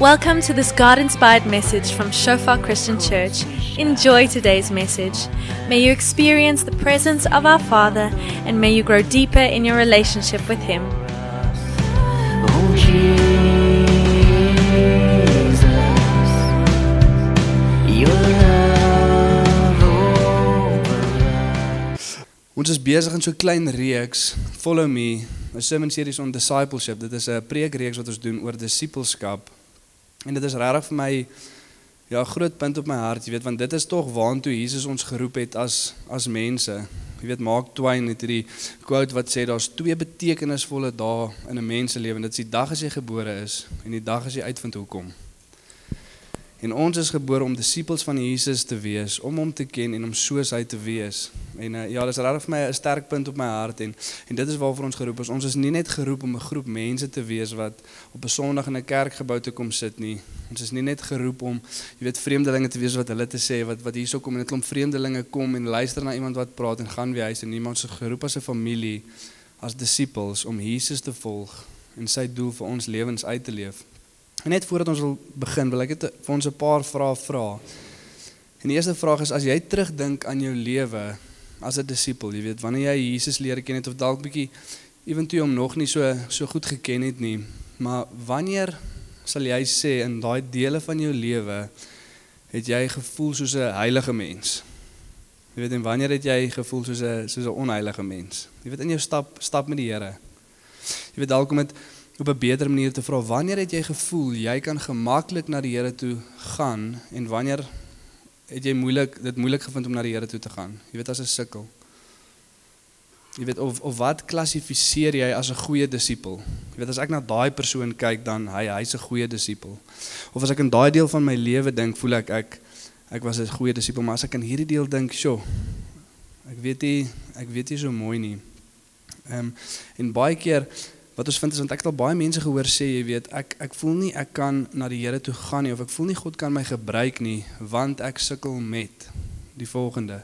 Welcome to this God inspired message from Shofar Christian Church. Enjoy today's message. May you experience the presence of our Father and may you grow deeper in your relationship with Him. Ons is besig in so 'n klein reeks, Follow Me, 'n sermon series on discipleship. Dit is 'n preekreeks wat ons doen oor disippelskap. En dit is regtig vir my ja, groot punt op my hart, jy weet, want dit is tog waantoe Jesus ons geroep het as as mense. Jy weet, Mark Twain het hierdie quote wat sê daar's twee betekenisvolle dae in 'n mens se lewe. Dit is die dag as jy gebore is en die dag as jy uitvind hoekom. En ons is gebore om disippels van Jesus te wees, om hom te ken en om soos hy te wees. En uh, ja, dis regtig vir my 'n sterk punt op my hart en en dit is waarvoor ons geroep is. Ons is nie net geroep om 'n groep mense te wees wat op 'n Sondag in 'n kerkgebou te kom sit nie. Ons is nie net geroep om, jy weet, vreemdelinge te wees wat hulle te sê wat wat hierso kom en 'n klomp vreemdelinge kom en luister na iemand wat praat en gaan weer huis en nie, maar ons is geroep as 'n familie, as disippels om Jesus te volg en sy doel vir ons lewens uit te leef. Net voordat ons wil begin, wil ek net vir ons 'n paar vrae vra. En die eerste vraag is as jy terugdink aan jou lewe as 'n disipel, jy weet, wanneer jy Jesus leer ken het of dalk bietjie eventueel hom nog nie so so goed geken het nie, maar wanneer sal jy sê in daai dele van jou lewe het jy gevoel soos 'n heilige mens? Jy weet en wanneer het jy gevoel soos 'n soos 'n onheilige mens? Jy weet in jou stap stap met die Here. Jy weet dalk om dit op 'n beter manier te vra, wanneer het jy gevoel jy kan gemaklik na die Here toe gaan en wanneer het jy moeilik dit moeilik gevind om na die Here toe te gaan? Jy weet as 'n sukkel. Jy weet of of wat klassifiseer jy as 'n goeie disipel? Jy weet as ek na daai persoon kyk dan hy hy's 'n goeie disipel. Of as ek in daai deel van my lewe dink, voel ek ek ek was 'n goeie disipel, maar as ek in hierdie deel dink, sjo. Ek weet nie ek weet nie so mooi nie. Ehm um, en baie keer wat ons vind is want ek het al baie mense gehoor sê jy weet ek ek voel nie ek kan na die Here toe gaan nie of ek voel nie God kan my gebruik nie want ek sukkel met die volgende.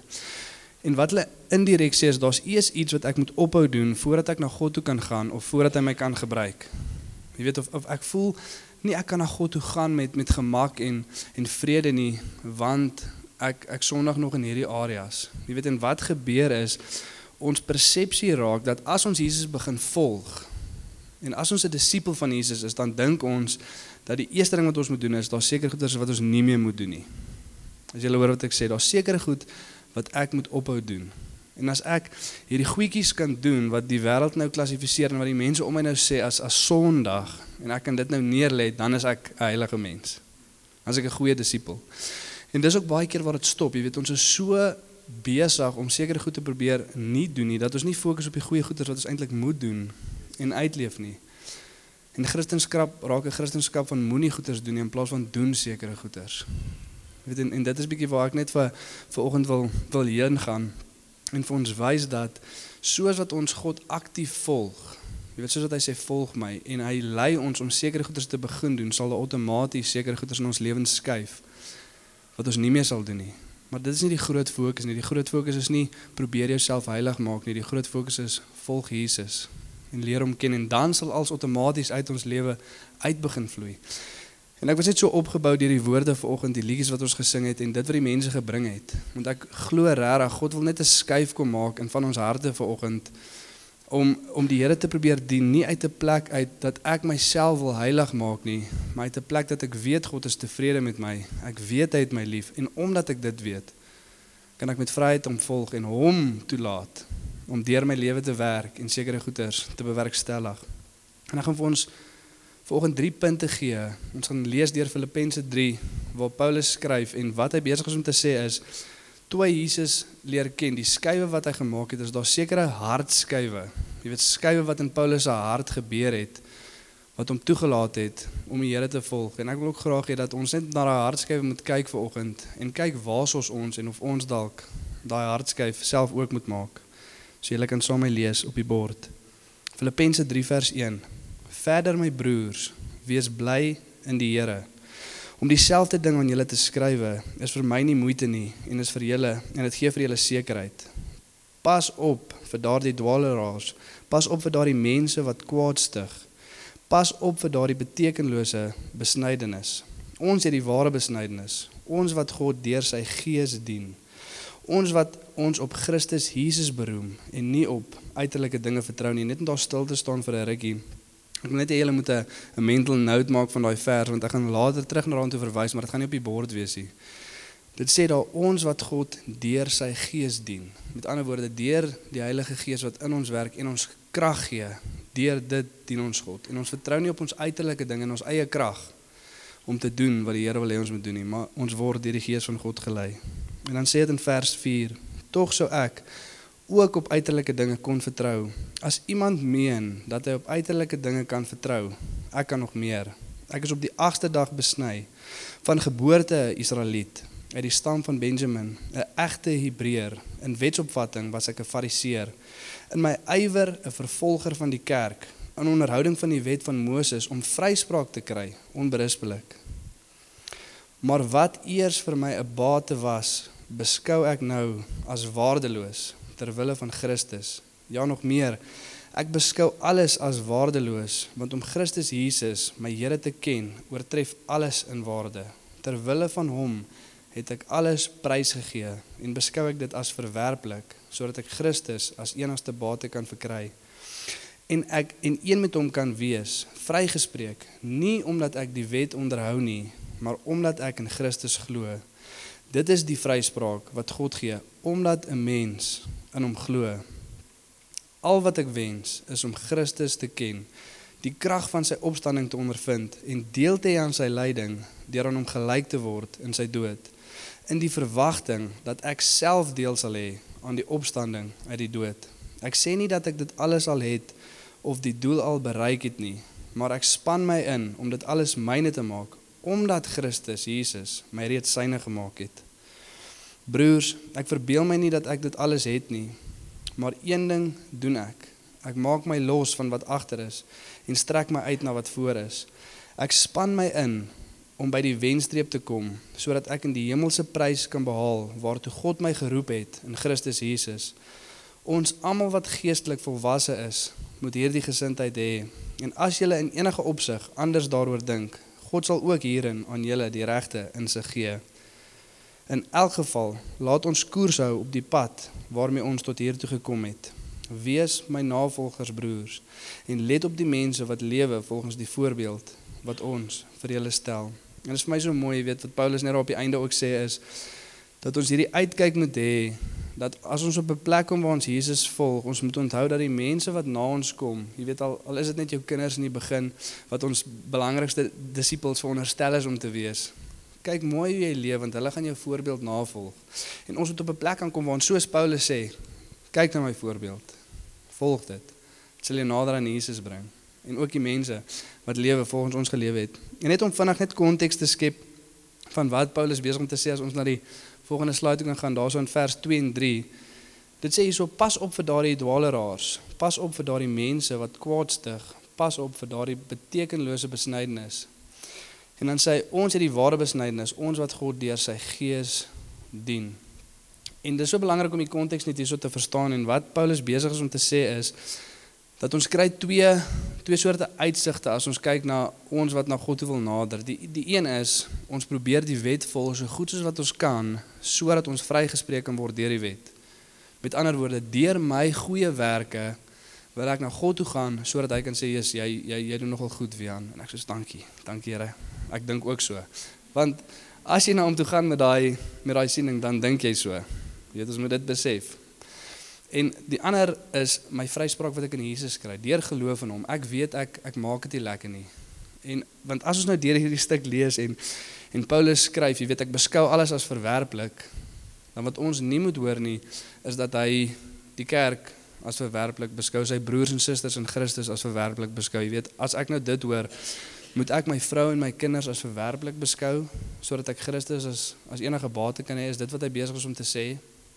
En wat hulle indirek sê is daar's eers iets wat ek moet ophou doen voordat ek na God toe kan gaan of voordat hy my kan gebruik. Jy weet of of ek voel nie ek kan na God toe gaan met met gemak en en vrede nie want ek ek sondig nog in hierdie areas. Jy weet en wat gebeur is ons persepsie raak dat as ons Jesus begin volg En as ons 'n disipel van Jesus is, dan dink ons dat die eerste ding wat ons moet doen is daar seker goeders wat ons nie meer moet doen nie. As jy hoor wat ek sê, daar seker goed wat ek moet ophou doen. En as ek hierdie goedjies kan doen wat die wêreld nou klassifiseer en wat die mense om my nou sê as as sondig en ek kan dit nou neerlê, dan is ek 'n heilige mens. As ek 'n goeie disipel. En dis ook baie keer waar dit stop. Jy weet, ons is so besig om sekere goed te probeer nie doen nie dat ons nie fokus op die goeie goeders wat ons eintlik moet doen en uitleef nie. En Christendom raak 'n Christendom van moenie goeders doen nie in plaas van doen sekere goeders. Jy weet en, en dit is bietjie waar ek net vir vir oggend wil wil heen gaan en vir ons wys dat soos wat ons God aktief volg. Jy weet soos wat hy sê volg my en hy lei ons om sekere goeders te begin doen, sal outomaties sekere goeders in ons lewens skuif wat ons nie meer sal doen nie. Maar dit is nie die groot fokus nie. Die groot fokus is nie probeer jouself heilig maak nie. Die groot fokus is volg Jesus en leer hom ken en dan sal alles outomaties uit ons lewe uit begin vloei. En ek was net so opgebou deur die woorde vanoggend, die liedjies wat ons gesing het en dit wat die mense gebring het. Want ek glo regtig God wil net 'n skuif kom maak in van ons harte vanoggend om om die Here te probeer dien nie uit 'n plek uit dat ek myself wil heilig maak nie, maar uit 'n plek dat ek weet God is tevrede met my. Ek weet hy het my lief en omdat ek dit weet, kan ek met vryheid hom volg en hom toelaat om deur my lewe te werk en sekere goeders te bewerkstellig. En ek gaan vir ons volgende 3 punte gee. Ons gaan lees deur Filippense 3 waar Paulus skryf en wat hy besig is om te sê is toe hy Jesus leer ken, die skuwe wat hy gemaak het, is daar sekere hartskuwe. Jy weet skuwe wat in Paulus se hart gebeur het wat hom toegelaat het om die Here te volg. En ek wil ook graag hê dat ons net na daai hartskuwe moet kyk vir oggend en kyk waar ons ons en of ons dalk daai hartskuif self ook moet maak. So julle kan saam met my lees op die bord. Filippense 3 vers 1. Verder my broers, wees bly in die Here. Om dieselfde ding aan julle te skrywe is vir my nie moeite nie en is vir julle en dit gee vir julle sekerheid. Pas op vir daardie dwaaleraars. Pas op vir daardie mense wat kwaad stig. Pas op vir daardie betekenlose besnydenis. Ons het die ware besnydenis. Ons wat God deur sy gees dien. Ons wat ons op Christus Jesus beroem en nie op uiterlike dinge vertrou nie. Net om daar stil te staan vir 'n rukkie. Ek wil net hê julle moet 'n mental note maak van daai vers want ek gaan later terug na daartoe verwys, maar dit gaan nie op die bord wees nie. Dit sê daar ons wat God deur sy gees dien. Met ander woorde, deur die Heilige Gees wat in ons werk en ons krag gee, deur dit dien ons God. En ons vertrou nie op ons uiterlike dinge en ons eie krag om te doen wat die Here wil hê ons moet doen nie, maar ons word deur die Gees van God gelei. En dan sê dit in vers 4: Tog sou ek ook op uiterlike dinge kon vertrou. As iemand meen dat hy op uiterlike dinge kan vertrou, ek kan nog meer. Ek is op die 8ste dag besny van geboorte Israeliet uit die stam van Benjamin, 'n egte Hebreër. In wetsopvatting was ek 'n Fariseer. In my ywer 'n vervolger van die kerk, in onderhouding van die wet van Moses om vryspraak te kry, onberispelik. Maar wat eers vir my 'n bate was, beskou ek nou as waardeloos ter wille van Christus. Ja nog meer, ek beskou alles as waardeloos want om Christus Jesus, my Here te ken, oortref alles in waarde. Ter wille van hom het ek alles prysgegee en beskou ek dit as verwerplik sodat ek Christus as enigste bate kan verkry en ek en een met hom kan wees vrygespreek nie omdat ek die wet onderhou nie maar omdat ek in Christus glo dit is die vryspraak wat God gee omdat 'n mens in hom glo al wat ek wens is om Christus te ken die krag van sy opstanding te ondervind en deel te hê aan sy lyding deur aan hom gelyk te word in sy dood in die verwagting dat ek self deel sal hê aan die opstanding uit die dood. Ek sê nie dat ek dit alles al het of die doel al bereik het nie, maar ek span my in om dit alles myne te maak omdat Christus Jesus my reeds syne gemaak het. Broers, ek verbeel my nie dat ek dit alles het nie, maar een ding doen ek. Ek maak my los van wat agter is en strek my uit na wat voor is. Ek span my in om by die wenstreep te kom sodat ek in die hemelse prys kan behaal waartoe God my geroep het in Christus Jesus. Ons almal wat geestelik volwasse is, moet hierdie gesindheid hê. En as julle in enige opsig anders daaroor dink, God sal ook hierin aan julle die regte insig gee. In elk geval, laat ons koers hou op die pad waarmee ons tot hier toe gekom het. Wees my navolgers broers en let op die mense wat lewe volgens die voorbeeld wat ons vir julle stel. En dit is vir my so mooi, weet wat Paulus net op die einde ook sê is dat ons hierdie uitkyk moet hê dat as ons op 'n plek kom waar ons Jesus volg, ons moet onthou dat die mense wat na ons kom, jy weet al al is dit net jou kinders in die begin wat ons belangrikste disippels veronderstel is om te wees. Kyk mooi hoe jy leef want hulle gaan jou voorbeeld navolg. En ons moet op 'n plek aankom waar ons soos Paulus sê, kyk na my voorbeeld. Volg dit. Dit sal jou nader aan Jesus bring en ook die mense wat lewe volgens ons gelewe het. En net om vinnig net konteks te skep van wat Paulus besig om te sê as ons na die volgende slide kan gaan daarso in vers 2 en 3. Dit sê hierso pas op vir daardie dwaaleraars, pas op vir daardie mense wat kwaadstig, pas op vir daardie betekenlose besnydenis. En dan sê hy ons het die ware besnydenis, ons wat God deur sy gees dien. En dis so belangrik om die konteks net hierso te verstaan en wat Paulus besig is om te sê is dat ons kry twee twee soorte uitsigte as ons kyk na ons wat na God wil nader. Die die een is ons probeer die wet volg so goed soos wat ons kan sodat ons vrygespreek kan word deur die wet. Met ander woorde, deur my goeie werke wil ek na God toe gaan sodat hy kan sê jy jy jy doen nogal goed Wian en ek sê dankie. Dankie Here. Ek dink ook so. Want as jy na hom toe gaan met daai met daai siening dan dink jy so. Jy weet ons moet dit besef. En die ander is my vryspraak wat ek in Jesus kry deur geloof in hom. Ek weet ek ek maak dit nie lekker nie. En want as ons nou deur hierdie stuk lees en en Paulus skryf, jy weet ek beskou alles as verwerplik. Dan wat ons nie moet hoor nie is dat hy die kerk as verwerplik beskou, sy broers en susters in Christus as verwerplik beskou. Jy weet, as ek nou dit hoor, moet ek my vrou en my kinders as verwerplik beskou sodat ek Christus as as enige bate kan hê. Is dit wat hy besig is om te sê?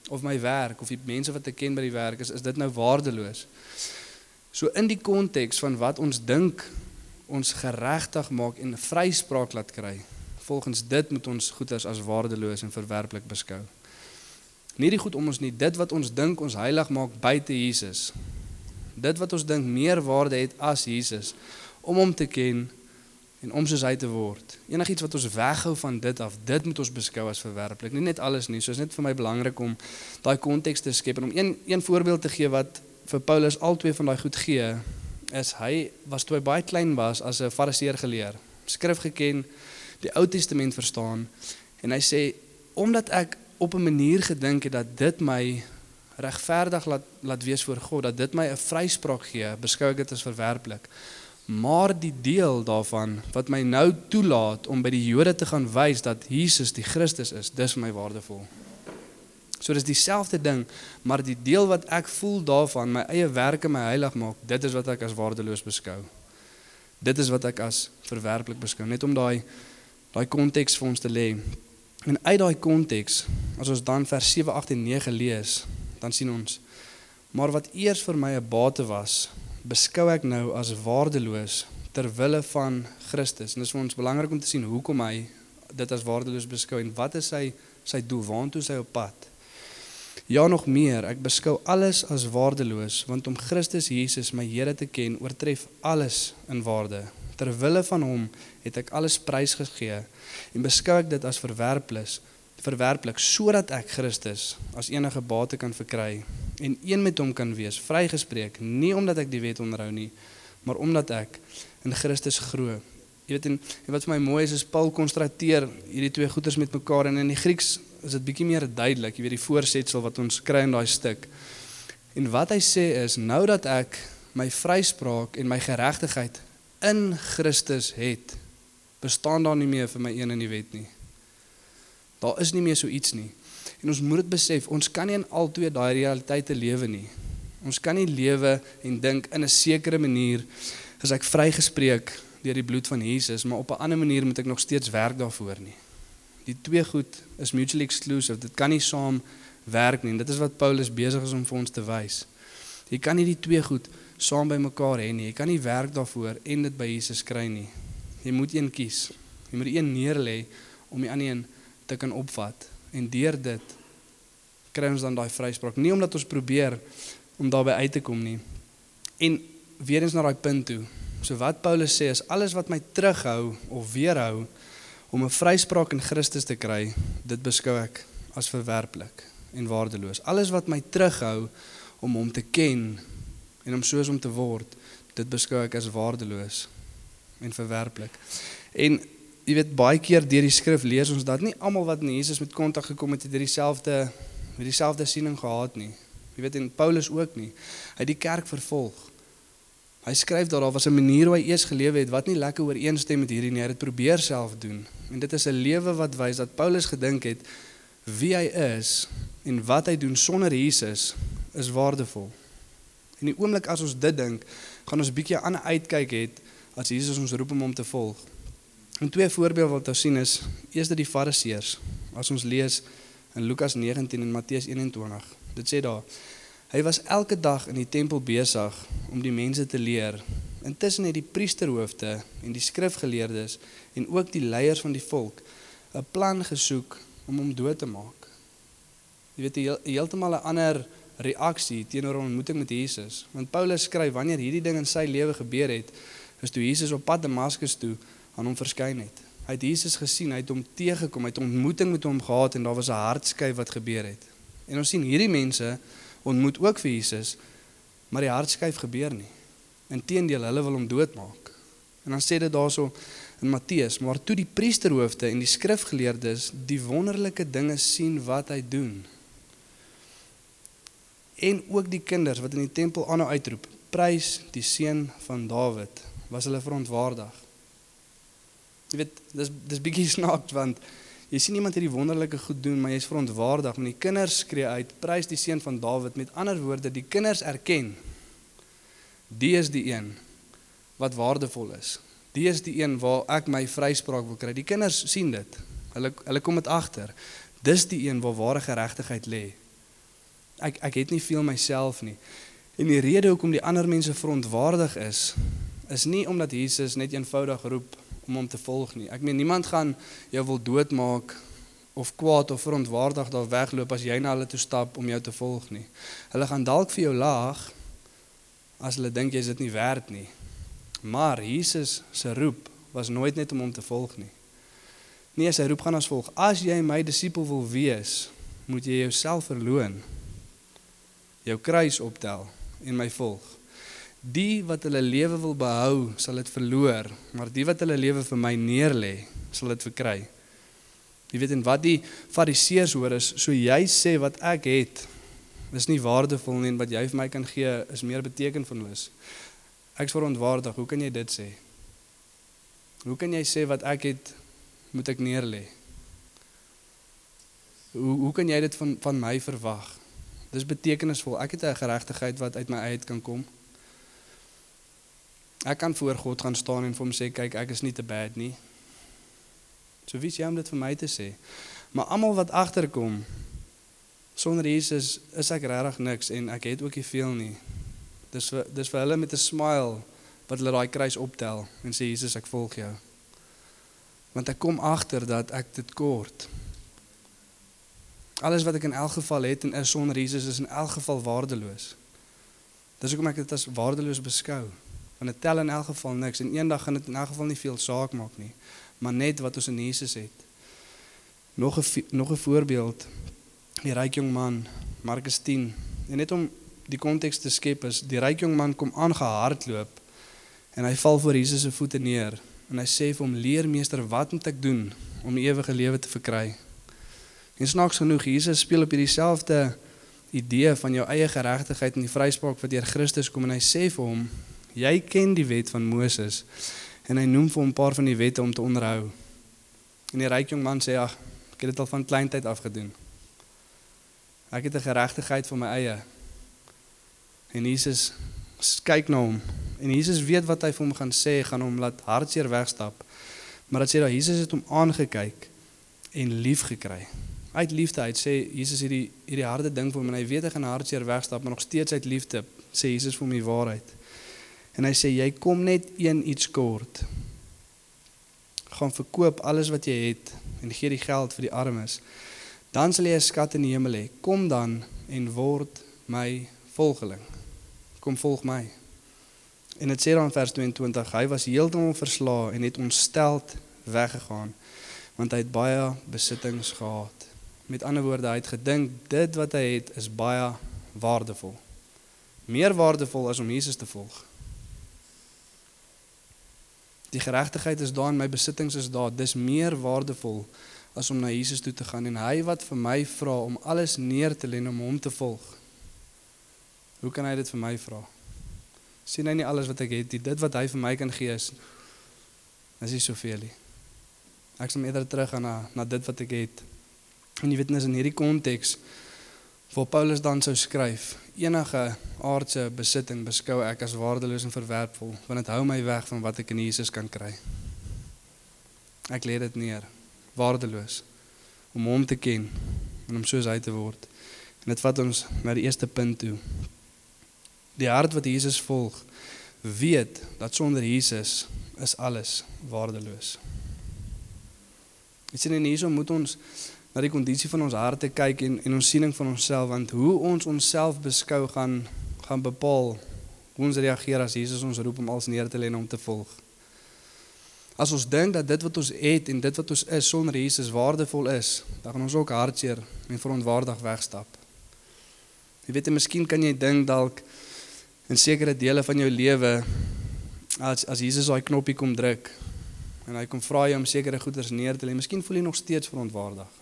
of my werk of die mense wat ek ken by die werk is is dit nou waardeloos. So in die konteks van wat ons dink ons geregtig maak en vryspraak laat kry. Volgens dit moet ons goeders as waardeloos en verwerplik beskou. Nie die goed om ons nie dit wat ons dink ons heilig maak buite Jesus. Dit wat ons dink meer waarde het as Jesus om hom te ken en om soos hy te word. Enigiets wat ons weghou van dit af, dit moet ons beskou as verwerplik. Nie net alles nie, so is net vir my belangrik om daai konteks te skep en om een een voorbeeld te gee wat vir Paulus albei van daai goed gee, is hy was toe hy baie klein was as 'n fariseer geleer, skrif geken, die Ou Testament verstaan en hy sê omdat ek op 'n manier gedink het dat dit my regverdig laat laat wees voor God, dat dit my 'n vryspraak gee, beskou ek dit as verwerplik. Maar die deel daarvan wat my nou toelaat om by die Jode te gaan wys dat Jesus die Christus is, dis vir my waardevol. So dis dieselfde ding, maar die deel wat ek voel daarvan, my eie werke my heilig maak, dit is wat ek as waardeloos beskou. Dit is wat ek as verwerplik beskou, net om daai daai konteks vir ons te lê. En uit daai konteks, as ons dan vers 7, 8 en 9 lees, dan sien ons maar wat eers vir my 'n bate was, beskou ek nou as waardeloos ter wille van Christus. En dit is vir ons belangrik om te sien hoekom hy dit as waardeloos beskou en wat is sy sy doel, waartoe hy op pad. Ja nog meer, ek beskou alles as waardeloos want om Christus Jesus my Here te ken oortref alles in waarde. Ter wille van hom het ek alles prys gegee en beskou ek dit as verwerplik, verwerplik sodat ek Christus as enige bate kan verkry en een met hom kan wees, vrygespreek, nie omdat ek die wet onderhou nie, maar omdat ek in Christus glo. Jy weet en, en wat vir my mooi is is Paul konstrateer hierdie twee goeters met mekaar en in die Grieks is dit bietjie meer duidelik, jy weet die voorsetsel wat ons kry in daai stuk. En wat hy sê is nou dat ek my vryspraak en my geregtigheid in Christus het, bestaan daar nie meer vir my een in die wet nie. Daar is nie meer so iets nie. En ons moet dit besef, ons kan nie in albei daai realiteite lewe nie. Ons kan nie lewe en dink in 'n sekere manier as ek vrygespreek deur die bloed van Jesus, maar op 'n ander manier moet ek nog steeds werk daarvoor nie. Die twee goed is mutually exclusive. Dit kan nie saam werk nie. Dit is wat Paulus besig is om vir ons te wys. Jy kan nie die twee goed saam by mekaar hê nie. Jy kan nie werk daarvoor en dit by Jesus kry nie. Jy moet een kies. Jy moet een neerlê om die ander een te kan opvat en deur dit kry ons dan daai vryspraak. Nie omdat ons probeer om daarby uit te kom nie. En weer eens na daai punt toe. So wat Paulus sê is alles wat my terughou of weerhou om 'n vryspraak in Christus te kry, dit beskou ek as verwerplik en waardeloos. Alles wat my terughou om hom te ken en om soos om te word, dit beskou ek as waardeloos en verwerplik. En jy weet baie keer deur die skrif lees ons dat nie almal wat in Jesus met kontak gekom het, het dieselfde met dieselfde siening gehad nie. Jy weet en Paulus ook nie. Hy het die kerk vervolg. Hy skryf daar daar was 'n manier hoe hy eers gelewe het wat nie lekker ooreenstem met hierdie nie. Hy het probeer self doen. En dit is 'n lewe wat wys dat Paulus gedink het wie hy is en wat hy doen sonder Jesus is waardevol. En die oomblik as ons dit dink, gaan ons 'n bietjie aan uitkyk het as Jesus ons roep om hom te volg. En twee voorbeelde wat ons sien is, eers dat die Fariseërs, as ons lees in Lukas 19 en Matteus 21, dit sê daar Hy was elke dag in die tempel besig om die mense te leer. Intussen het die priesterhoofde en die skrifgeleerdes en ook die leiers van die volk 'n plan gesoek om hom dood te maak. Jy weet, heeltemal 'n ander reaksie teenoor 'n ontmoeting met Jesus. Want Paulus skryf wanneer hierdie ding in sy lewe gebeur het, is toe Jesus op pad Damaskus toe aan hom verskyn het. Hy het Jesus gesien, hy het hom teëgekom, hy het 'n ontmoeting met hom gehad en daar was 'n hartskyf wat gebeur het. En ons sien hierdie mense ontmoet ook vir Jesus, maar die hartskyf gebeur nie. Inteendeel, hulle wil hom doodmaak. En dan sê dit daarso in Matteus, maar toe die priesterhoofde en die skrifgeleerdes die wonderlike dinge sien wat hy doen, en ook die kinders wat in die tempel aanhou uitroep prys die seun van Dawid was hulle verontwaardig. Jy weet dis dis bietjie snaaks want jy sien iemand hierdie wonderlike goed doen maar jy's verontwaardig want die kinders skree uit prys die seun van Dawid. Met ander woorde die kinders erken die is die een wat waardevol is. Die is die een waar ek my vryspraak wil kry. Die kinders sien dit. Hulle hulle kom dit agter. Dis die een waar ware geregtigheid lê ek ek het nie veel myself nie. En die rede hoekom die ander mense verontwaardig is, is nie omdat Jesus net eenvoudig roep om hom te volg nie. Ek meen niemand gaan jou wil doodmaak of kwaad of verontwaardig daar wegloop as jy na hulle toe stap om jou te volg nie. Hulle gaan dalk vir jou lag as hulle dink jy's dit nie werd nie. Maar Jesus se roep was nooit net om hom te volg nie. Nee, sy roep gaan as volg: As jy my disipel wil wees, moet jy jouself verloon. Jou kruis optel en my volg. Die wat hulle lewe wil behou, sal dit verloor, maar die wat hulle lewe vir my neerlê, sal dit verkry. Jy weet en wat die fariseërs hoor is, so jy sê wat ek het is nie waardevol nie en wat jy vir my kan gee is meer betekenvollus. Ek's verontwaardig. Hoe kan jy dit sê? Hoe kan jy sê wat ek het moet ek neerlê? Hoe hoe kan jy dit van van my verwag? Dis betekenisvol. Ek het 'n geregtigheid wat uit my uit kan kom. Ek kan voor God gaan staan en vir hom sê kyk ek is nie te bad nie. So wie sê hom dit vir my te sê? Maar almal wat agterkom sonder Jesus is ek regtig niks en ek het ook nie veel nie. Dis vir dis vir hulle met 'n smile wat hulle daai kruis optel en sê Jesus ek volg jou. Want ek kom agter dat ek dit kort. Alles wat ek in elk geval het en is sonder Jesus is in elk geval waardeloos. Dis hoekom ek dit as waardeloos beskou. Want dit tel in elk geval niks en eendag gaan dit in elk geval nie veel saak maak nie, maar net wat ons in Jesus het. Nog 'n nog 'n voorbeeld. Die ryk jong man, Markus 10. En net om die konteks te skep is die ryk jong man kom aangehardloop en hy val voor Jesus se voete neer en hy sê vir hom leermeester wat moet ek doen om ewige lewe te verkry en snaaks genoeg Jesus speel op hierdie selfde idee van jou eie geregtigheid en die vryspraak wat deur Christus kom en hy sê vir hom jy ken die wet van Moses en hy noem vir hom 'n paar van die wette om te onderhou en die ryk jong man sê ag ek het dit al van kleintyd af gedoen ek het 'n geregtigheid van my eie En Jesus kyk na hom en Jesus weet wat hy vir hom gaan sê, gaan hom laat hartseer wegstap. Maar dit sê dat Jesus het hom aangekyk en lief gekry. Uit liefde uit sê Jesus hierdie hierdie harde ding vir hom en hy weet hy gaan hartseer wegstap, maar nog steeds uit liefde sê Jesus vir hom die waarheid. En hy sê jy kom net een iets kort. Gaan verkoop alles wat jy het en gee die geld vir die armes. Dan sal jy 'n skat in die hemel hê. Kom dan en word my volgeling kom volg my. En dit sê dan vers 22, hy was heeltemal verslae en het ontsteld weggegaan want hy het baie besittings gehad. Met ander woorde, hy het gedink dit wat hy het is baie waardevol. Meer waardevol as om Jesus te volg. Die geregtigheid is daar en my besittings is daar. Dis meer waardevol as om na Jesus toe te gaan en hy wat vir my vra om alles neer te lê om hom te volg. Hoe kan hy dit vir my vra? Sien hy nie alles wat ek het nie? Dit wat hy vir my kan gee is is nie soveel nie. Ek sal eerder terug gaan na na dit wat ek het. En jy weet net in hierdie konteks waar Paulus dan sou skryf, enige aardse besitting beskou ek as waardeloos en verwerpvol, want dit hou my weg van wat ek in Jesus kan kry. Ek lê dit neer, waardeloos om hom te ken en om soos hy te word. En dit vat ons na die eerste punt toe. Die hart wat Jesus volg, weet dat sonder Jesus is alles waardeloos. Dit sien en hierso moet ons na die kondisie van ons harte kyk en en ons siening van onsself want hoe ons onsself beskou gaan gaan bepaal hoe ons reageer as Jesus ons roep om als neer te lê en om te volg. As ons dink dat dit wat ons het en dit wat ons is sonder Jesus waardevol is, dan gaan ons ook hartseer en verontwaardig wegstap. Jy weet, miskien kan jy dink dalk in sekere dele van jou lewe as as Jesus daai knoppie kom druk en hy kom vra jou om sekere goederes neer te lê, miskien voel jy nog steeds verontwaardig.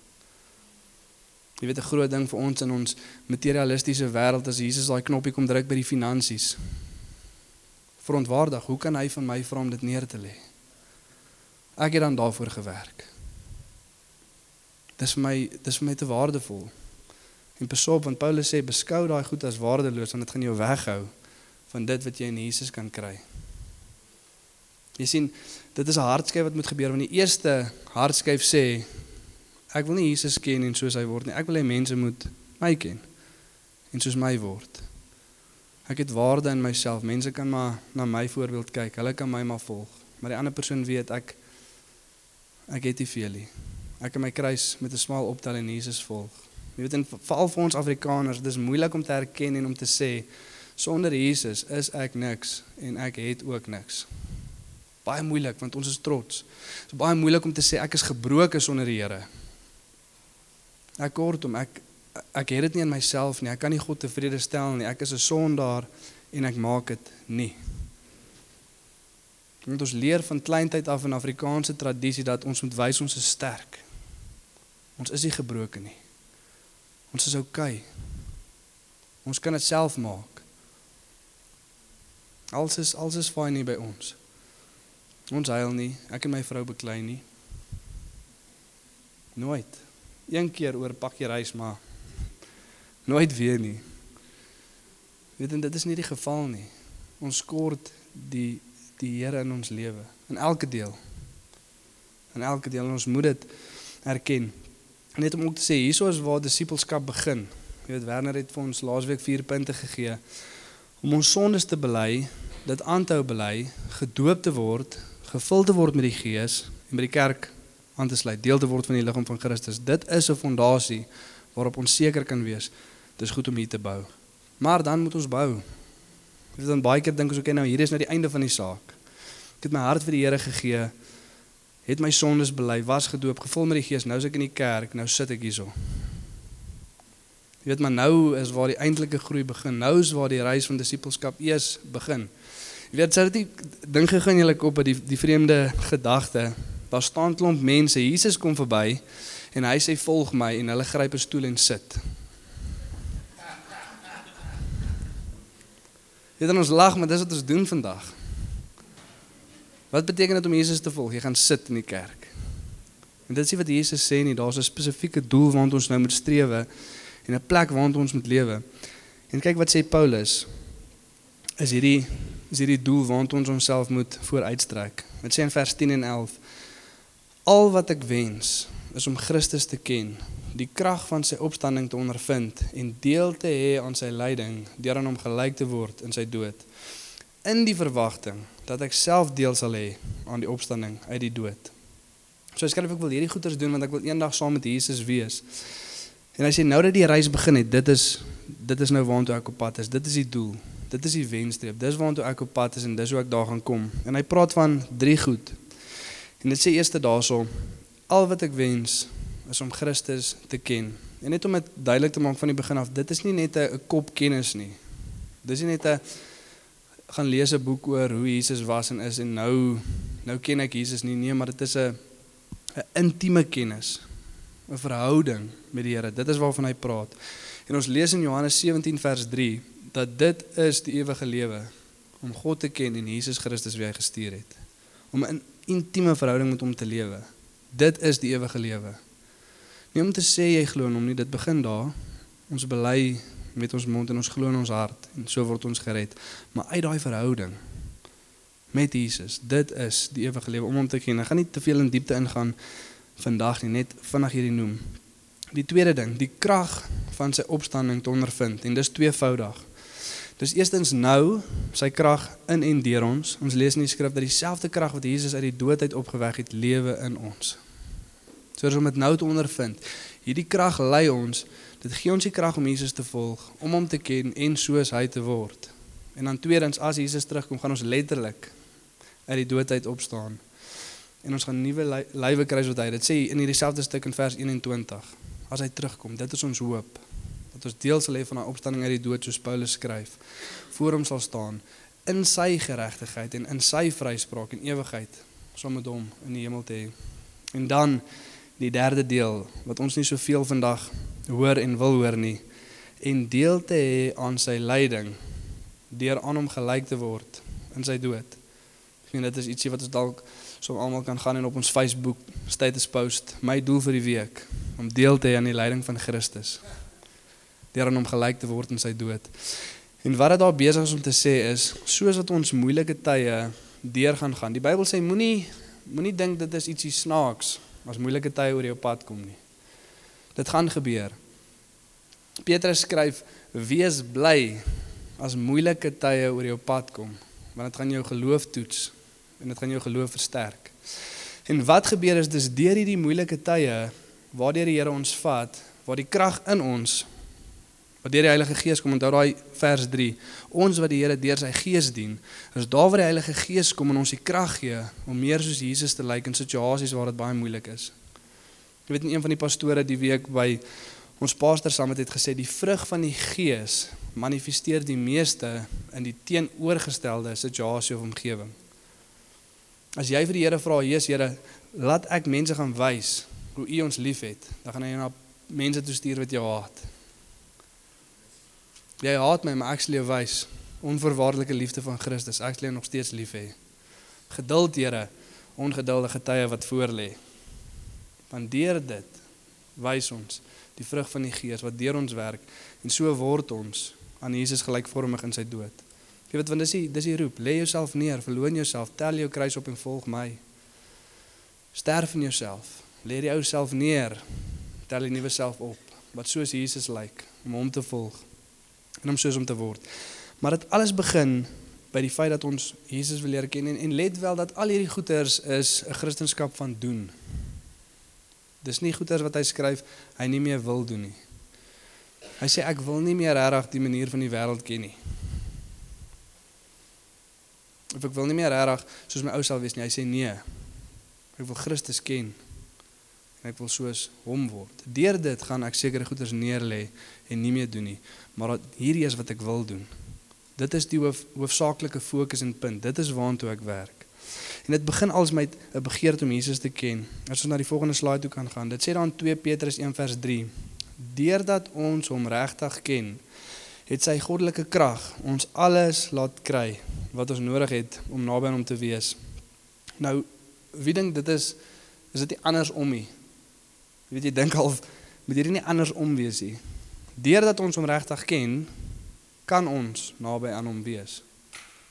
Jy weet 'n groot ding vir ons in ons materialistiese wêreld as Jesus daai knoppie kom druk by die finansies. Verontwaardig, hoe kan hy van my vra om dit neer te lê? Ek het dan daarvoor gewerk. Dis vir my dis vir my te waardevol. En pasop want Paulus sê beskou daai goed as waardeloos want dit gaan jou weghou van dit wat jy in Jesus kan kry. Jy sien, dit is 'n hartskyf wat moet gebeur want die eerste hartskyf sê ek wil nie Jesus ken en soos hy word nie. Ek wil hê mense moet my ken en soos my word. Ek het waarde in myself. Mense kan maar na my voorbeeld kyk. Hulle kan my maar volg. Maar die ander persoon weet ek ek het nie veel nie. Ek kan my kruis met 'n smaal optel en Jesus volg. Jy weet en veral vir ons Afrikaners, dis moeilik om te erken en om te sê sonder Jesus is ek niks en ek het ook niks. Baie moeilik want ons is trots. Dit is baie moeilik om te sê ek is gebroken sonder die Here. Ek kortom, ek ek het dit nie in myself nie. Ek kan nie God tevrede stel nie. Ek is 'n sondaar en ek maak dit nie. Ons leer van kleintyd af in Afrikaanse tradisie dat ons moet wys ons is sterk. Ons is nie gebroken nie. Ons is oukei. Okay. Ons kan dit self maak. Alles is alles is fyn nie by ons. Ons huil nie, ek en my vrou beklei nie. Nooit. Een keer oor pakkie reis maar nooit weer nie. Weet en dit is nie die geval nie. Ons kort die die Here in ons lewe in elke deel. In elke deel ons moet dit erken. Net om ook te sê hieso is waar disippelskap begin. Jy weet Werner het vir ons laasweek 4 punte gegee om ons sondes te bely, dit aan te hou bely, gedoop te word, gevul te word met die Gees en by die kerk aan te sluit, deel te word van die liggaam van Christus. Dit is 'n fondasie waarop ons seker kan wees dis goed om hier te bou. Maar dan moet ons bou. Ek het dan baie keer dink ons okay nou hier is nou die einde van die saak. Ek het my hart vir die Here gegee. Het my sondes bely, was gedoop, gevul met die Gees. Nou is ek in die kerk, nou sit ek hierso. Jy weet maar nou is waar die eintlike groei begin. Nou is waar die reis van disippelskap eers begin. Jy weet, sou dit ding gegaan julle op by die die vreemde gedagte. Daar staan klomp mense, Jesus kom verby en hy sê volg my en hulle gryp 'n stoel en sit. Jy weet ons lag, maar dis wat ons doen vandag. Wat beteken dit om Jesus te volg? Jy gaan sit in die kerk. En dit is wat Jesus sê nie, daar's 'n spesifieke doel waarna ons nou moet streef en 'n plek waarna ons moet lewe. En kyk wat sê Paulus. Is hierdie is hierdie doel waarna ons onsself moet vooruitstrek. Dit sê in vers 10 en 11: Al wat ek wens is om Christus te ken die krag van sy opstanding te ondervind en deel te hê aan sy lyding deur aan hom gelyk te word in sy dood in die verwagting dat ek self deel sal hê aan die opstanding uit die dood. So ek skryf ek wil hierdie goeders doen want ek wil eendag saam met Jesus wees. En hy sê nou dat die reis begin het, dit is dit is nou waartoe ek op pad is. Dit is die doel. Dit is die wenstreep. Dis waartoe ek op pad is en dis hoe ek daar gaan kom. En hy praat van drie goed. En dit sê eerste daaroor al wat ek wens is om Christus te ken. En net om dit duidelik te maak van die begin af, dit is nie net 'n kop kennis nie. Dis nie net 'n gaan lees 'n boek oor hoe Jesus was en is en nou nou ken ek Jesus nie nee, maar dit is 'n 'n intieme kennis, 'n verhouding met die Here. Dit is waarvan hy praat. En ons lees in Johannes 17 vers 3 dat dit is die ewige lewe om God te ken en Jesus Christus wie hy gestuur het. Om 'n intieme verhouding met hom te lewe. Dit is die ewige lewe. Nie om te sê jy glo in hom nie, dit begin daar. Ons bely met ons mond en ons glo in ons hart en so word ons gered. Maar uit daai verhouding met Jesus, dit is die ewige lewe om hom te ken. Ek gaan nie te veel in diepte ingaan vandag nie, net vinnig hierdie noem. Die tweede ding, die krag van sy opstanding te ondervind en dis tweevoudig. Dis eerstens nou sy krag in en deur ons. Ons lees in die skrif dat dieselfde krag wat Jesus uit die dood uit opgewek het, lewe in ons soos om dit nou te ondervind. Hierdie krag lei ons, dit gee ons die krag om Jesus te volg, om hom te ken en soos hy te word. En dan tweedens as Jesus terugkom, gaan ons letterlik uit die dood uit opstaan. En ons gaan nuwe lywe kry wat hy dit sê in hierdie selfde stuk in vers 21. As hy terugkom, dit is ons hoop dat ons deel sal hê van daai opstanding uit die dood soos Paulus skryf. Voor hom sal staan in sy geregtigheid en in sy vryspraak en ewigheid saam met hom in die hemel te hê. En dan die derde deel wat ons nie soveel vandag hoor en wil hoor nie en deel te hê aan sy lyding deur aan hom gelyk te word in sy dood. Ek meen dit is ietsie wat ons dalk so almal kan gaan en op ons Facebook status post my doel vir die week om deel te hê aan die lyding van Christus. Deur aan hom gelyk te word in sy dood. En wat dit daar besig is om te sê is soos wat ons moeilike tye deur gaan gaan. Die Bybel sê moenie moenie dink dit is ietsie snaaks as moeilike tye oor jou pad kom nie. Dit gaan gebeur. Petrus skryf: "Wees bly as moeilike tye oor jou pad kom, want dit gaan jou geloof toets en dit gaan jou geloof versterk." En wat gebeur is dis deur hierdie moeilike tye waardeur die Here ons vat, waar die krag in ons Wat deur die Heilige Gees kom, onthou daai vers 3. Ons wat die Here deur sy Gees dien, is daar waar die Heilige Gees kom en ons die krag gee om meer soos Jesus te lyk in situasies waar dit baie moeilik is. Jy weet een van die pastore die week by ons pastor saam het gesê die vrug van die Gees manifesteer die meeste in die teenoorgestelde situasie of omgewing. As jy vir die Here vra, "Jesus Here, laat ek mense gaan wys hoe U ons liefhet," dan gaan hy na mense toe stuur wat jou haat. Jy haat my, maar ek sal jou wys onvoorwaardelike liefde van Christus. Ek sal jou nog steeds lief hê. Geduld, Here, ongeduldige tye wat voor lê. Want deur dit wys ons die vrug van die Gees wat deur ons werk en so word ons aan Jesus gelykvormig in sy dood. Jy weet want dis die dis die roep, lê jouself neer, verloon jouself, tel jou kruis op en volg my. Sterf in jouself, lê die ou self neer, tel die nuwe self op wat soos Jesus lyk om hom te volg en om soos hom te word. Maar dit alles begin by die feit dat ons Jesus wil leer ken en, en let wel dat al hierdie goeters is 'n Christendom van doen. Dis nie goeters wat hy skryf hy nie meer wil doen nie. Hy sê ek wil nie meer regtig die manier van die wêreld ken nie. Of ek wil nie meer regtig soos my ou self wees nie. Hy sê nee. Ek wil Christus ken en ek wil soos hom word. Deur dit gaan ek sekere goeders neerlê en nie meer doen nie, maar hierdie is wat ek wil doen. Dit is die hoof, hoofsaaklike fokus en punt. Dit is waartoe ek werk. En dit begin als met 'n begeerte om Jesus te ken. As ons na die volgende slide toe kan gaan. Dit sê dan 2 Petrus 1 vers 3. Deurdat ons hom regtig ken, het sy goddelike krag ons alles laat kry wat ons nodig het om naby aan hom te wees. Nou, wie dink dit is is dit nie andersom nie? Jy weet jy dink al moet hierdie nie andersom wees nie. Deurdat ons hom regtig ken, kan ons naby aan hom wees.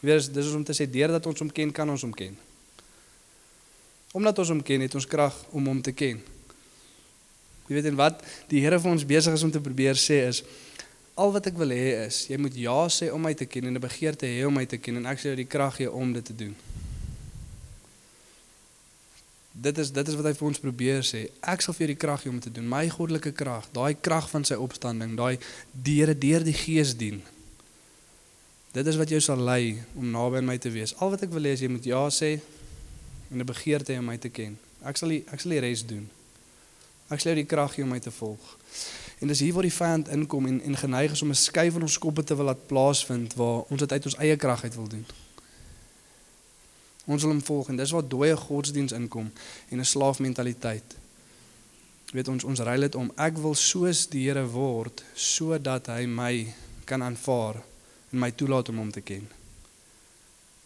Jy weet dis is om te sê deurdat ons hom ken, kan ons hom ken. Omdat ons hom ken, het ons krag om hom te ken. Jy weet en wat die Here vir ons besig is om te probeer sê is al wat ek wil hê is jy moet ja sê om my te ken en 'n begeerte hê om my te ken en ek sê jy die krag gee om dit te doen. Dit is dit is wat hy vir ons probeer sê. Ek sal vir jou die krag gee om te doen. My goddelike krag, daai krag van sy opstanding, daai deure deur die Gees dien. Dit is wat jou sal lei om naby aan my te wees. Al wat ek wil hê is jy moet ja sê en 'n begeerte hê om my te ken. Ek sal die, ek sal die res doen. Ek sal jou die krag gee om my te volg. En dis hier waar die vyand inkom en en geneig is om 'n skuif in ons koppe te wil laat plaasvind waar ons dit uit ons eie krag uit wil doen. Ons wil hom volg en dis waar dooie godsdiens inkom en 'n slaafmentaliteit. Weet ons ons ry dit om ek wil soos die Here word sodat hy my kan aanvaar en my toelaat om hom te ken.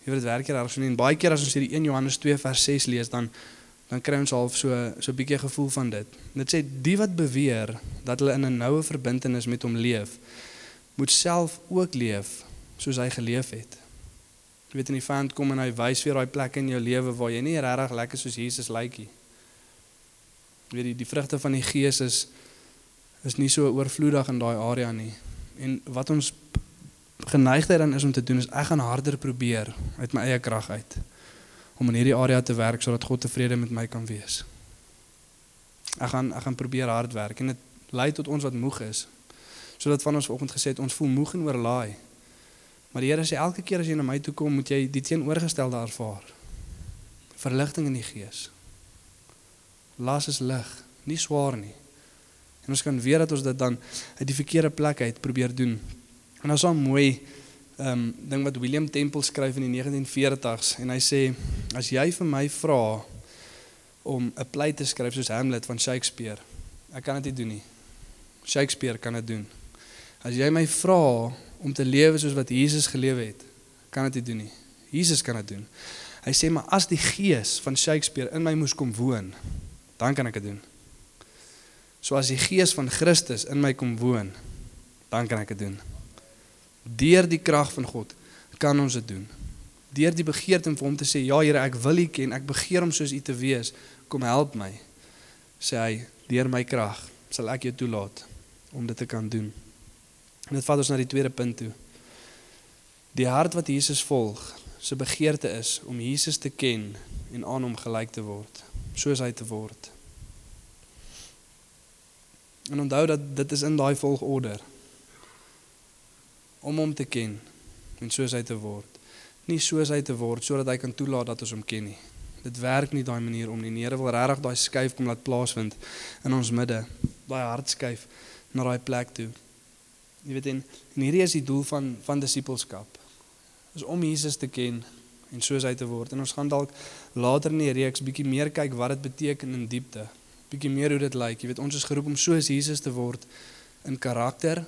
Jy weet dit werk hier so nie en baie keer as ons hierdie 1 Johannes 2 vers 6 lees dan dan kry ons half so so 'n bietjie gevoel van dit. Dit sê die wat beweer dat hulle in 'n noue verbintenis met hom leef, moet self ook leef soos hy geleef het. Jy weet in die vyand kom en hy wys vir daai plek in jou lewe waar jy nie regtig lekker soos Jesus lyk nie. Jy weet die, die vrugte van die Gees is is nie so oorvloedig in daai area nie. En wat ons geneigtheid dan is om te doen is ek gaan harder probeer uit my eie krag uit om in hierdie area te werk sodat God tevrede met my kan wees. Ek gaan ek gaan probeer hard werk en dit lei tot ons wat moeg is. Sodat van ons vanoggend gesê het ons voel moeg en oorlaai. Maar die Here sê elke keer as jy na my toe kom, moet jy die teenoorgestelde ervaar. Verligting in die gees. Las is lig, nie swaar nie. En ons kan weet dat ons dit dan uit die verkeerde plek uit probeer doen. En is 'n mooi ehm um, ding wat William Temple skryf in die 1940s en hy sê as jy vir my vra om 'n play te skryf soos Hamlet van Shakespeare, ek kan dit nie doen nie. Shakespeare kan dit doen. As jy my vra om te lewe soos wat Jesus gelewe het, kan dit nie doen nie. Jesus kan dit doen. Hy sê maar as die gees van Shakespeare in my moes kom woon, dan kan ek dit doen. So as die gees van Christus in my kom woon, dan kan ek dit doen. Deur die krag van God kan ons dit doen. Deur die begeerte om vir hom te sê, ja Here, ek wil U ken, ek begeer om soos U te wees, kom help my. Sê hy, deur my krag sal ek jou toelaat om dit te kan doen. En dit vat ons na die tweede punt toe. Die hart wat Jesus volg, se begeerte is om Jesus te ken en aan hom gelyk te word, soos hy te word. En onthou dat dit is in daai volgorde. om hom te ken en soos hy te word. Nie soos hy te word sodat hy kan toelaat dat ons hom ken nie. Dit werk nie daai manier om nie. Die Here wil regtig daai skuif kom laat plaasvind in ons midde. Daai hartskuif na daai plek toe. Jy weet en, en hierdie is die doel van van disippelskap. Is om Jesus te ken en soos hy te word. En ons gaan dalk later in die reeks bietjie meer kyk wat dit beteken in diepte. Bietjie meer hoe dit lyk. Jy weet ons is geroep om soos Jesus te word in karakter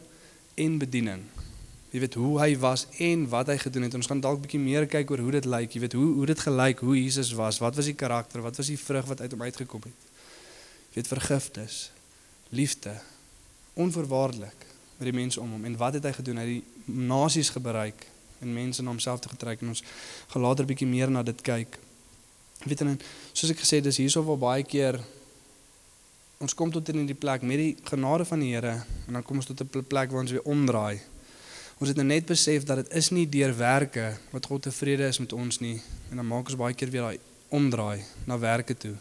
en bediening. Jy weet hoe hy was en wat hy gedoen het. Ons gaan dalk bietjie meer kyk oor hoe dit lyk. Jy weet hoe hoe dit gelyk hoe Jesus was. Wat was die karakter? Wat was die vrug wat uit hom uitgekom het? Jy weet vergifnis, liefde, onvoorwaardelik met die mense om hom en wat het hy gedoen? Hy het die nasies bereik en mense na homself te getrek en ons gaan later bietjie meer na dit kyk. Weet en soos ek gesê het, dis hierso waar baie keer ons kom tot in die plek met die genade van die Here en dan kom ons tot 'n plek waar ons weer omdraai. Ons het nou net besef dat dit is nie deur werke wat God tevrede is met ons nie en dan maak ons baie keer weer daai omdraai na werke toe.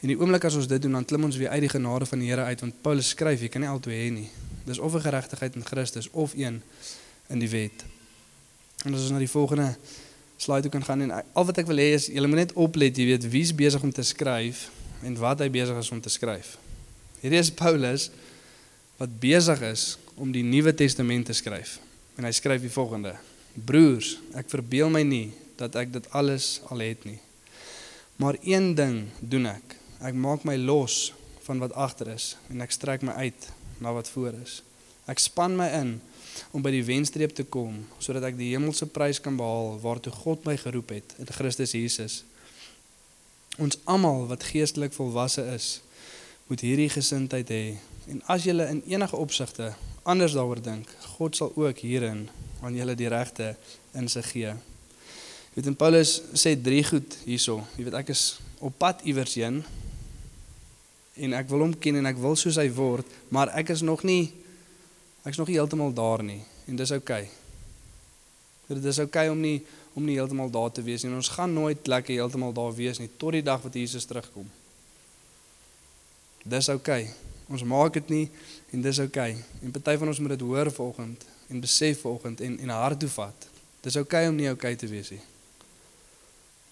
En die oomblik as ons dit doen, dan klim ons weer uit die genade van die Here uit want Paulus skryf jy kan nie altyd hê nie. Dis of 'n geregtigheid in Christus of een in die wet. En as ons na die volgende slide toe kan gaan en al wat ek wil hê is julle moet net oplet, jy weet wie's besig om te skryf en wat hy besig is om te skryf. Hierdie is Paulus wat besig is om die Nuwe Testament te skryf. En hy skryf die volgende: Broers, ek verbeel my nie dat ek dit alles al het nie. Maar een ding doen ek. Ek maak my los van wat agter is en ek strek my uit na wat voor is. Ek span my in om by die wenstreep te kom sodat ek die hemelse prys kan behaal waartoe God my geroep het in Christus Jesus. Ons almal wat geestelik volwasse is, moet hierdie gesindheid hê. En as jy in enige opsigte anders daaroor dink, God sal ook hierin aan julle die regte insig gee. Jy weet en Paulus sê drie goed hierso. Jy weet ek is op pad iewers heen en ek wil hom ken en ek wil soos hy word, maar ek is nog nie ek's nog nie heeltemal daar nie en dis oukei. Okay. Dit is oukei okay om nie om nie heeltemal daar te wees nie. Ons gaan nooit lekker heeltemal daar wees nie tot die dag wat Jesus terugkom. Dis oukei. Okay. Ons maak dit nie en dis oukei. Okay. En party van ons moet dit hoor vanoggend en besef vanoggend en en hart toe vat. Dis oukei okay om nie oukei okay te wees nie.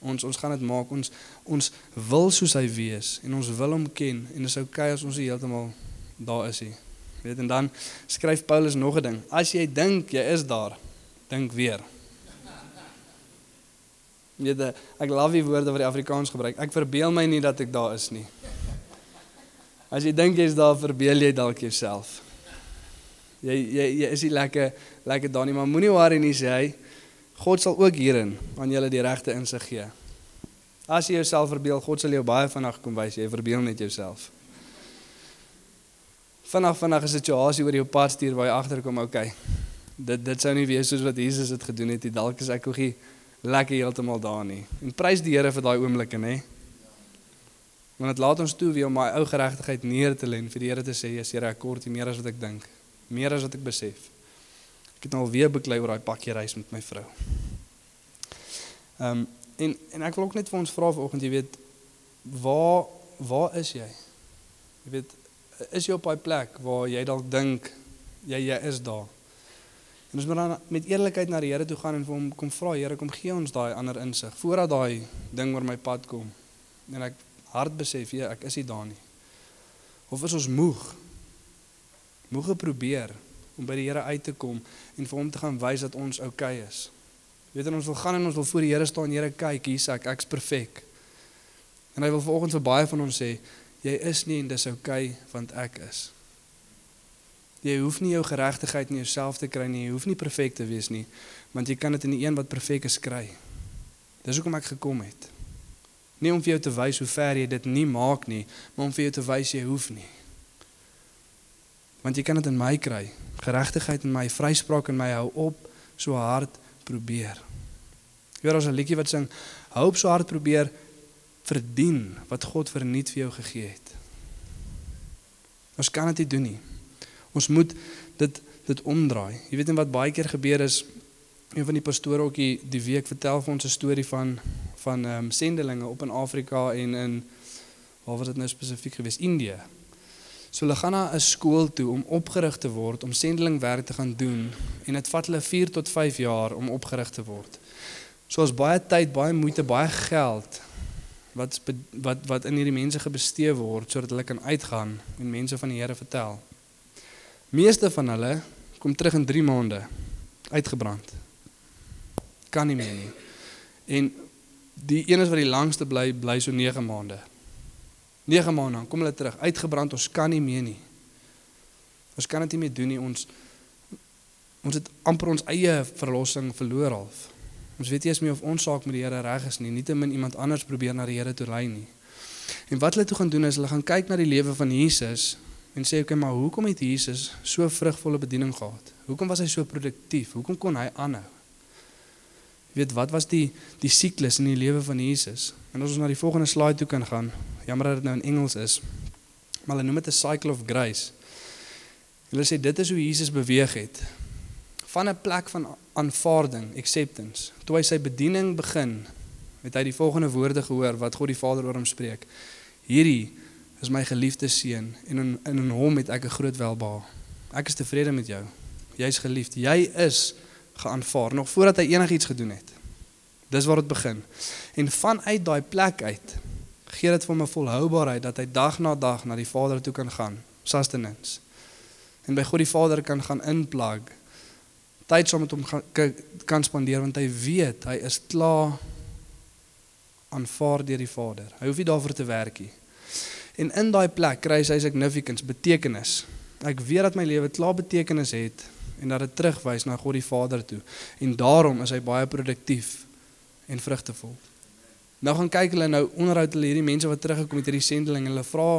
Ons ons gaan dit maak. Ons ons wil soos hy wees en ons wil hom ken en dis oukei okay as ons heeltemal daar is nie. Weet en dan skryf Paulus nog 'n ding. As jy dink jy is daar, dink weer. Jy, ek love die woorde wat die Afrikaans gebruik. Ek verbeel my nie dat ek daar is nie. As jy dink jy's daar, verbeel jy dalk jouself. Jy jy jy is nie lekker lekker daar nie, maar moenie worry nie sê hy. God sal ook hierin aan julle die regte insig gee. As jy jouself verbeel, God sal jou baie vinnig kom wys jy verbeel net jouself. Vinnig vinnig 'n situasie oor jou pad stuur waar jy agterkom, okay. Dit dit sou nie wees soos wat Jesus dit gedoen het nie. Dalk is ek ook nie lekker heeltemal daar nie. En prys die Here vir daai oomblikke, nê? Want dit laat ons toe weer om my ou geregtigheid neer te lê en vir die Here te sê, "Ja, Here, ek kort meer as wat ek dink, meer as wat ek besef." Ek het nou al weer beklei oor daai pakkie reis met my vrou. Ehm um, en en ek wil ook net vir ons vra vanoggend, jy weet, waar waar is jy? Jy weet, is jy op daai plek waar jy dalk dink jy jy is daar? En ons moet dan met eerlikheid na die Here toe gaan en vir hom kom vra, Here, kom gee ons daai ander insig voordat daai ding oor my pad kom. En ek hard besef, ja, ek is nie daar nie. Of is ons moeg? Moeg probeer om by die Here uit te kom en vir hom te gaan wys dat ons oukei okay is. Weet jy ons wil gaan en ons wil voor die Here staan, Here, kyk, hier's ek, ek's perfek. En hy wil vanoggend vir baie van ons sê, jy is nie en dis oukei okay, want ek is. Jy hoef nie jou geregtigheid in jouself te kry nie. Jy hoef nie perfek te wees nie, want jy kan dit in die een wat perfek is kry. Dis hoekom ek gekom het. Nie om vir jou te wys hoe ver jy dit nie maak nie, maar om vir jou te wys jy hoef nie. Want jy kan dit in my kry. Geregtigheid in my, vryspraak in my hou op so hard probeer. Jy hoor ons 'n liedjie wat sing, hou op so hard probeer verdien wat God verniet vir jou gegee het. Ons kan dit nie doen nie. Ons moet dit dit omdraai. Jy weet net wat baie keer gebeur is een van die pastore ook die, die week vertel vir ons 'n storie van van ehm um, sendelinge op in Afrika en in waar was dit nou spesifiek gewees? Indië. So hulle gaan na 'n skool toe om opgerig te word om sendelingwerk te gaan doen en dit vat hulle 4 tot 5 jaar om opgerig te word. So ons baie tyd, baie moeite, baie geld wat wat wat in hierdie mense gebestee word sodat hulle kan uitgaan en mense van die Here vertel. Meeste van hulle kom terug in 3 maande uitgebrand. Kan nie meer nie. En die een wat die langste bly bly so 9 maande. 9 maande dan kom hulle terug uitgebrand ons kan nie meer nie. Ons kan dit nie meer doen nie ons ons het amper ons eie verlossing verloor half. Ons weet nie eens meer of ons saak met die Here reg is nie. Nietemin iemand anders probeer na die Here toe lei nie. En wat hulle toe gaan doen is hulle gaan kyk na die lewe van Jesus en sê okay, maar hoekom het Jesus so vrugvolle bediening gehad? Hoekom was hy so produktief? Hoekom kon hy aanhou? Weet wat was die die siklus in die lewe van Jesus? En as ons na die volgende slide toe kan gaan, jammer dat dit nou in Engels is, maar hulle noem dit 'n cycle of grace. Hulle sê dit is hoe Jesus beweeg het van 'n plek van aanvaarding, acceptance. Toe hy sy bediening begin, het hy die volgende woorde gehoor wat God die Vader oor hom spreek. Hierdie is my geliefde seun en in in, hom het ek 'n groot welbehae. Ek is tevrede met jou. Jy's geliefd. Jy is geaanvaar nog voordat hy enigiets gedoen het. Dis waar dit begin. En vanuit daai plek uit gee dit vir hom 'n volhoubaarheid dat hy dag na dag na die Vader toe kan gaan, sustenance. En by God die Vader kan gaan inplug. Tyd saam met hom kan spandeer want hy weet hy is klaar aanvaar deur die Vader. Hy hoef nie daarvoor te werk nie. En in daai plek kry hy sy significance, betekenis. Ek weet dat my lewe klaar betekenis het en dat dit terugwys na God die Vader toe. En daarom is hy baie produktief en vrugtevol. Nou gaan kyk hulle nou onderhoud hulle hierdie mense wat teruggekom het hierdie sendeling. Hulle vra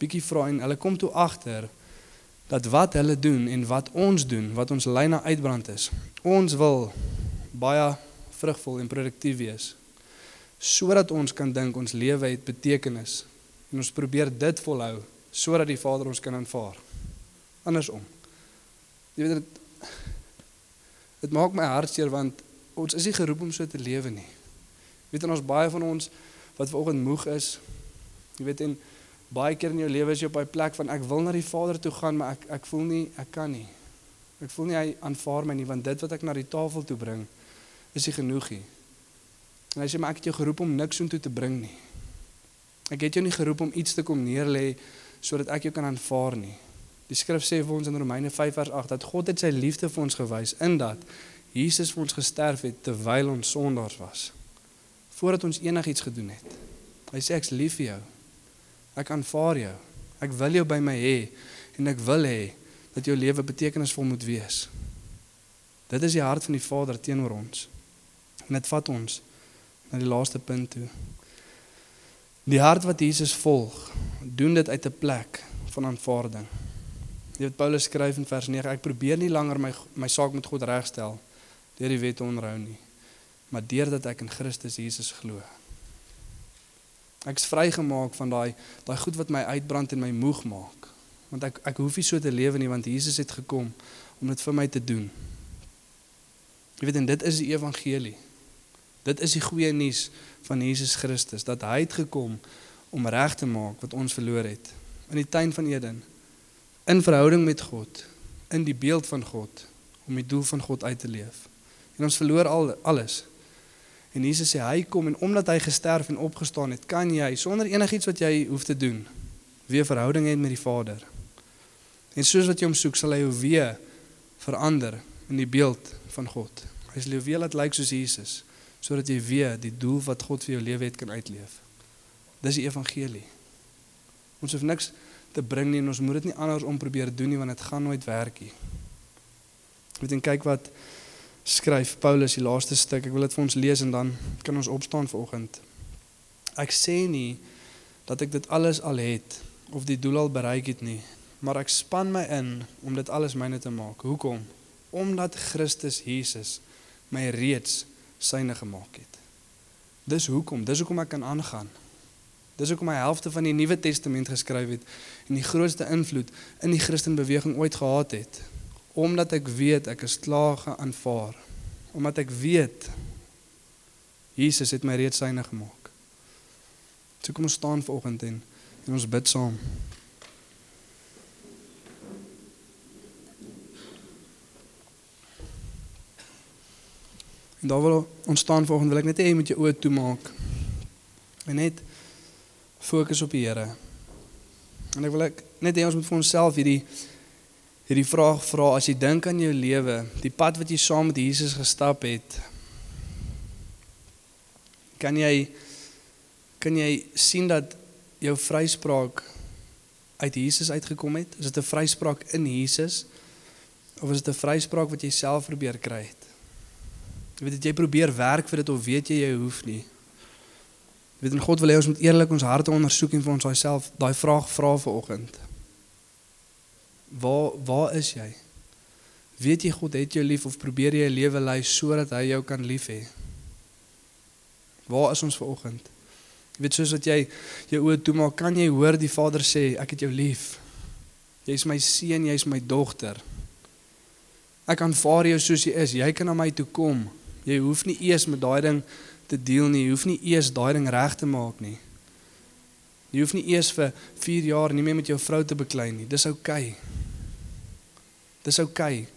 bietjie vra en hulle kom toe agter dat wat hulle doen en wat ons doen, wat ons lei na uitbrand is. Ons wil baie vrugvol en produktief wees sodat ons kan dink ons lewe het betekenis en ons probeer dit volhou sodat die Vader ons kan aanvaar. Andersom. Jy weet dit dit maak my hart seer want ons is nie geroep om so te lewe nie. Weet ons baie van ons wat vanoggend moeg is. Jy weet en baie keer in jou lewe is jy op 'n plek van ek wil na die Vader toe gaan maar ek ek voel nie ek kan nie. Ek voel nie hy aanvaar my nie want dit wat ek na die tafel toe bring is nie genoeg nie. En hy sê maar ek het jou geroep om niks om toe te bring nie. Ek het jou nie geroep om iets te kom neerlê sodat ek jou kan aanvaar nie. Die skrif sê vir ons in Romeine 5 vers 8 dat God het sy liefde vir ons gewys in dat Jesus vir ons gesterf het terwyl ons sondaars was. Voordat ons enigiets gedoen het. Hy sê ek's lief vir jou. Ek aanvaar jou. Ek wil jou by my hê en ek wil hê dat jou lewe betekenisvol moet wees. Dit is die hart van die Vader teenoor ons. En dit vat ons na die laaste punt toe. Die hart wat Jesus volg, doen dit uit 'n plek van aanvaarding. Jy weet Paulus skryf in vers 9, ek probeer nie langer my my saak met God regstel deur die wet onderhou nie, maar deurdat ek in Christus Jesus glo. Ek's vrygemaak van daai daai goed wat my uitbrand en my moeg maak. Want ek ek hoef nie so te lewe nie want Jesus het gekom om dit vir my te doen. Jy weet en dit is die evangelie. Dit is die goeie nuus van Jesus Christus dat hy het gekom om reg te maak wat ons verloor het in die tuin van Eden in verhouding met God in die beeld van God om die doel van God uit te leef. En ons verloor al alles. En Jesus sê hy kom en omdat hy gesterf en opgestaan het, kan jy sonder enigiets wat jy hoef te doen weer verhouding hê met die Vader. En soos wat jy hom soek, sal hy jou weer verander in die beeld van God. Hy sal jou weer laat lyk soos Jesus sodat jy weer die doel wat God vir jou lewe het kan uitleef. Dis die evangelie. Ons hoef niks te bring nie en ons moet dit nie anders om probeer doen nie want dit gaan nooit werk nie. Moet en kyk wat skryf Paulus die laaste stuk. Ek wil dit vir ons lees en dan kan ons opstaan vanoggend. Ek sê nie dat ek dit alles al het of die doel al bereik het nie, maar ek span my in om dit alles myne te maak. Hoekom? Omdat Christus Jesus my reeds syne gemaak het. Dis hoekom, dis hoekom ek kan aangaan. Dis hoekom hy helfte van die Nuwe Testament geskryf het en die grootste invloed in die Christenbeweging ooit gehad het. Omdat ek weet ek is klaar geaanvaar. Omdat ek weet Jesus het my reeds syne gemaak. So kom ons staan vanoggend en en ons bid saam. En daar waar ons staan vanoggend wil ek net hê jy moet jou oë toemaak. En net fokus op die Here. En ek wil ek net hê ons moet vir onsself hierdie hierdie vraag vra as jy dink aan jou lewe, die pad wat jy saam met Jesus gestap het. Kan jy kan jy sien dat jou vryspraak uit Jesus uitgekom het? Is dit 'n vryspraak in Jesus of is dit 'n vryspraak wat jy self probeer kry het? Jy weet jy probeer werk vir dit of weet jy jy hoef nie. Jy weet en God wil hê ons moet eerlik ons harte ondersoek en vir ons self daai vraag vra vanoggend. Waar waar is jy? Weet jy God het jou lief of probeer jy 'n lewe lei sodat hy jou kan lief hê? Waar is ons vanoggend? Jy weet soos wat jy jou oë toemaak, kan jy hoor die Vader sê, ek het jou lief. Jy's my seun, jy's my dogter. Ek aanvaar jou soos jy is. Jy kan na my toe kom. Jy hoef nie eers met daai ding te deel nie. Jy hoef nie eers daai ding reg te maak nie. Jy hoef nie eers vir 4 jaar nie meer met jou vrou te beklei nie. Dis oukei. Okay. Dis oukei. Okay.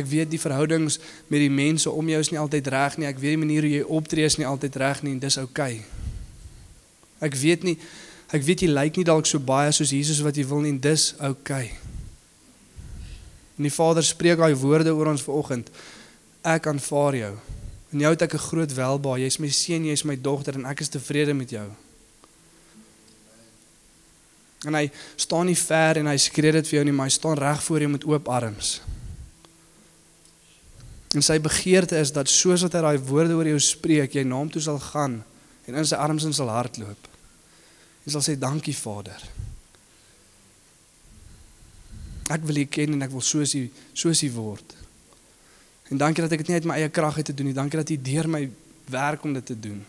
Ek weet die verhoudings met die mense om jou is nie altyd reg nie. Ek weet die manier hoe jy optree is nie altyd reg nie en dis oukei. Okay. Ek weet nie ek weet jy lyk nie dalk so baie soos Jesus wat jy wil nie en dis oukei. Okay. En die Vader spreek daai woorde oor ons vanoggend. Ek aanvaar jou. En jou het ek 'n groot welbehae. Jy's my seun, jy's my dogter en ek is tevrede met jou. En hy staan nie ver en hy skree dit vir jou nie, maar hy staan reg voor jou met oop arms. En sy begeerte is dat soos wat hy daai woorde oor jou spreek, jy na hom toe sal gaan en in sy arms in sal hardloop. Jy sal sê dankie Vader. Ek wil U ken en ek wil soos U soos U word. En dankie dat ek dit nie uit my eie krag uit te doen nie. Dankie dat U deur my werk om dit te doen.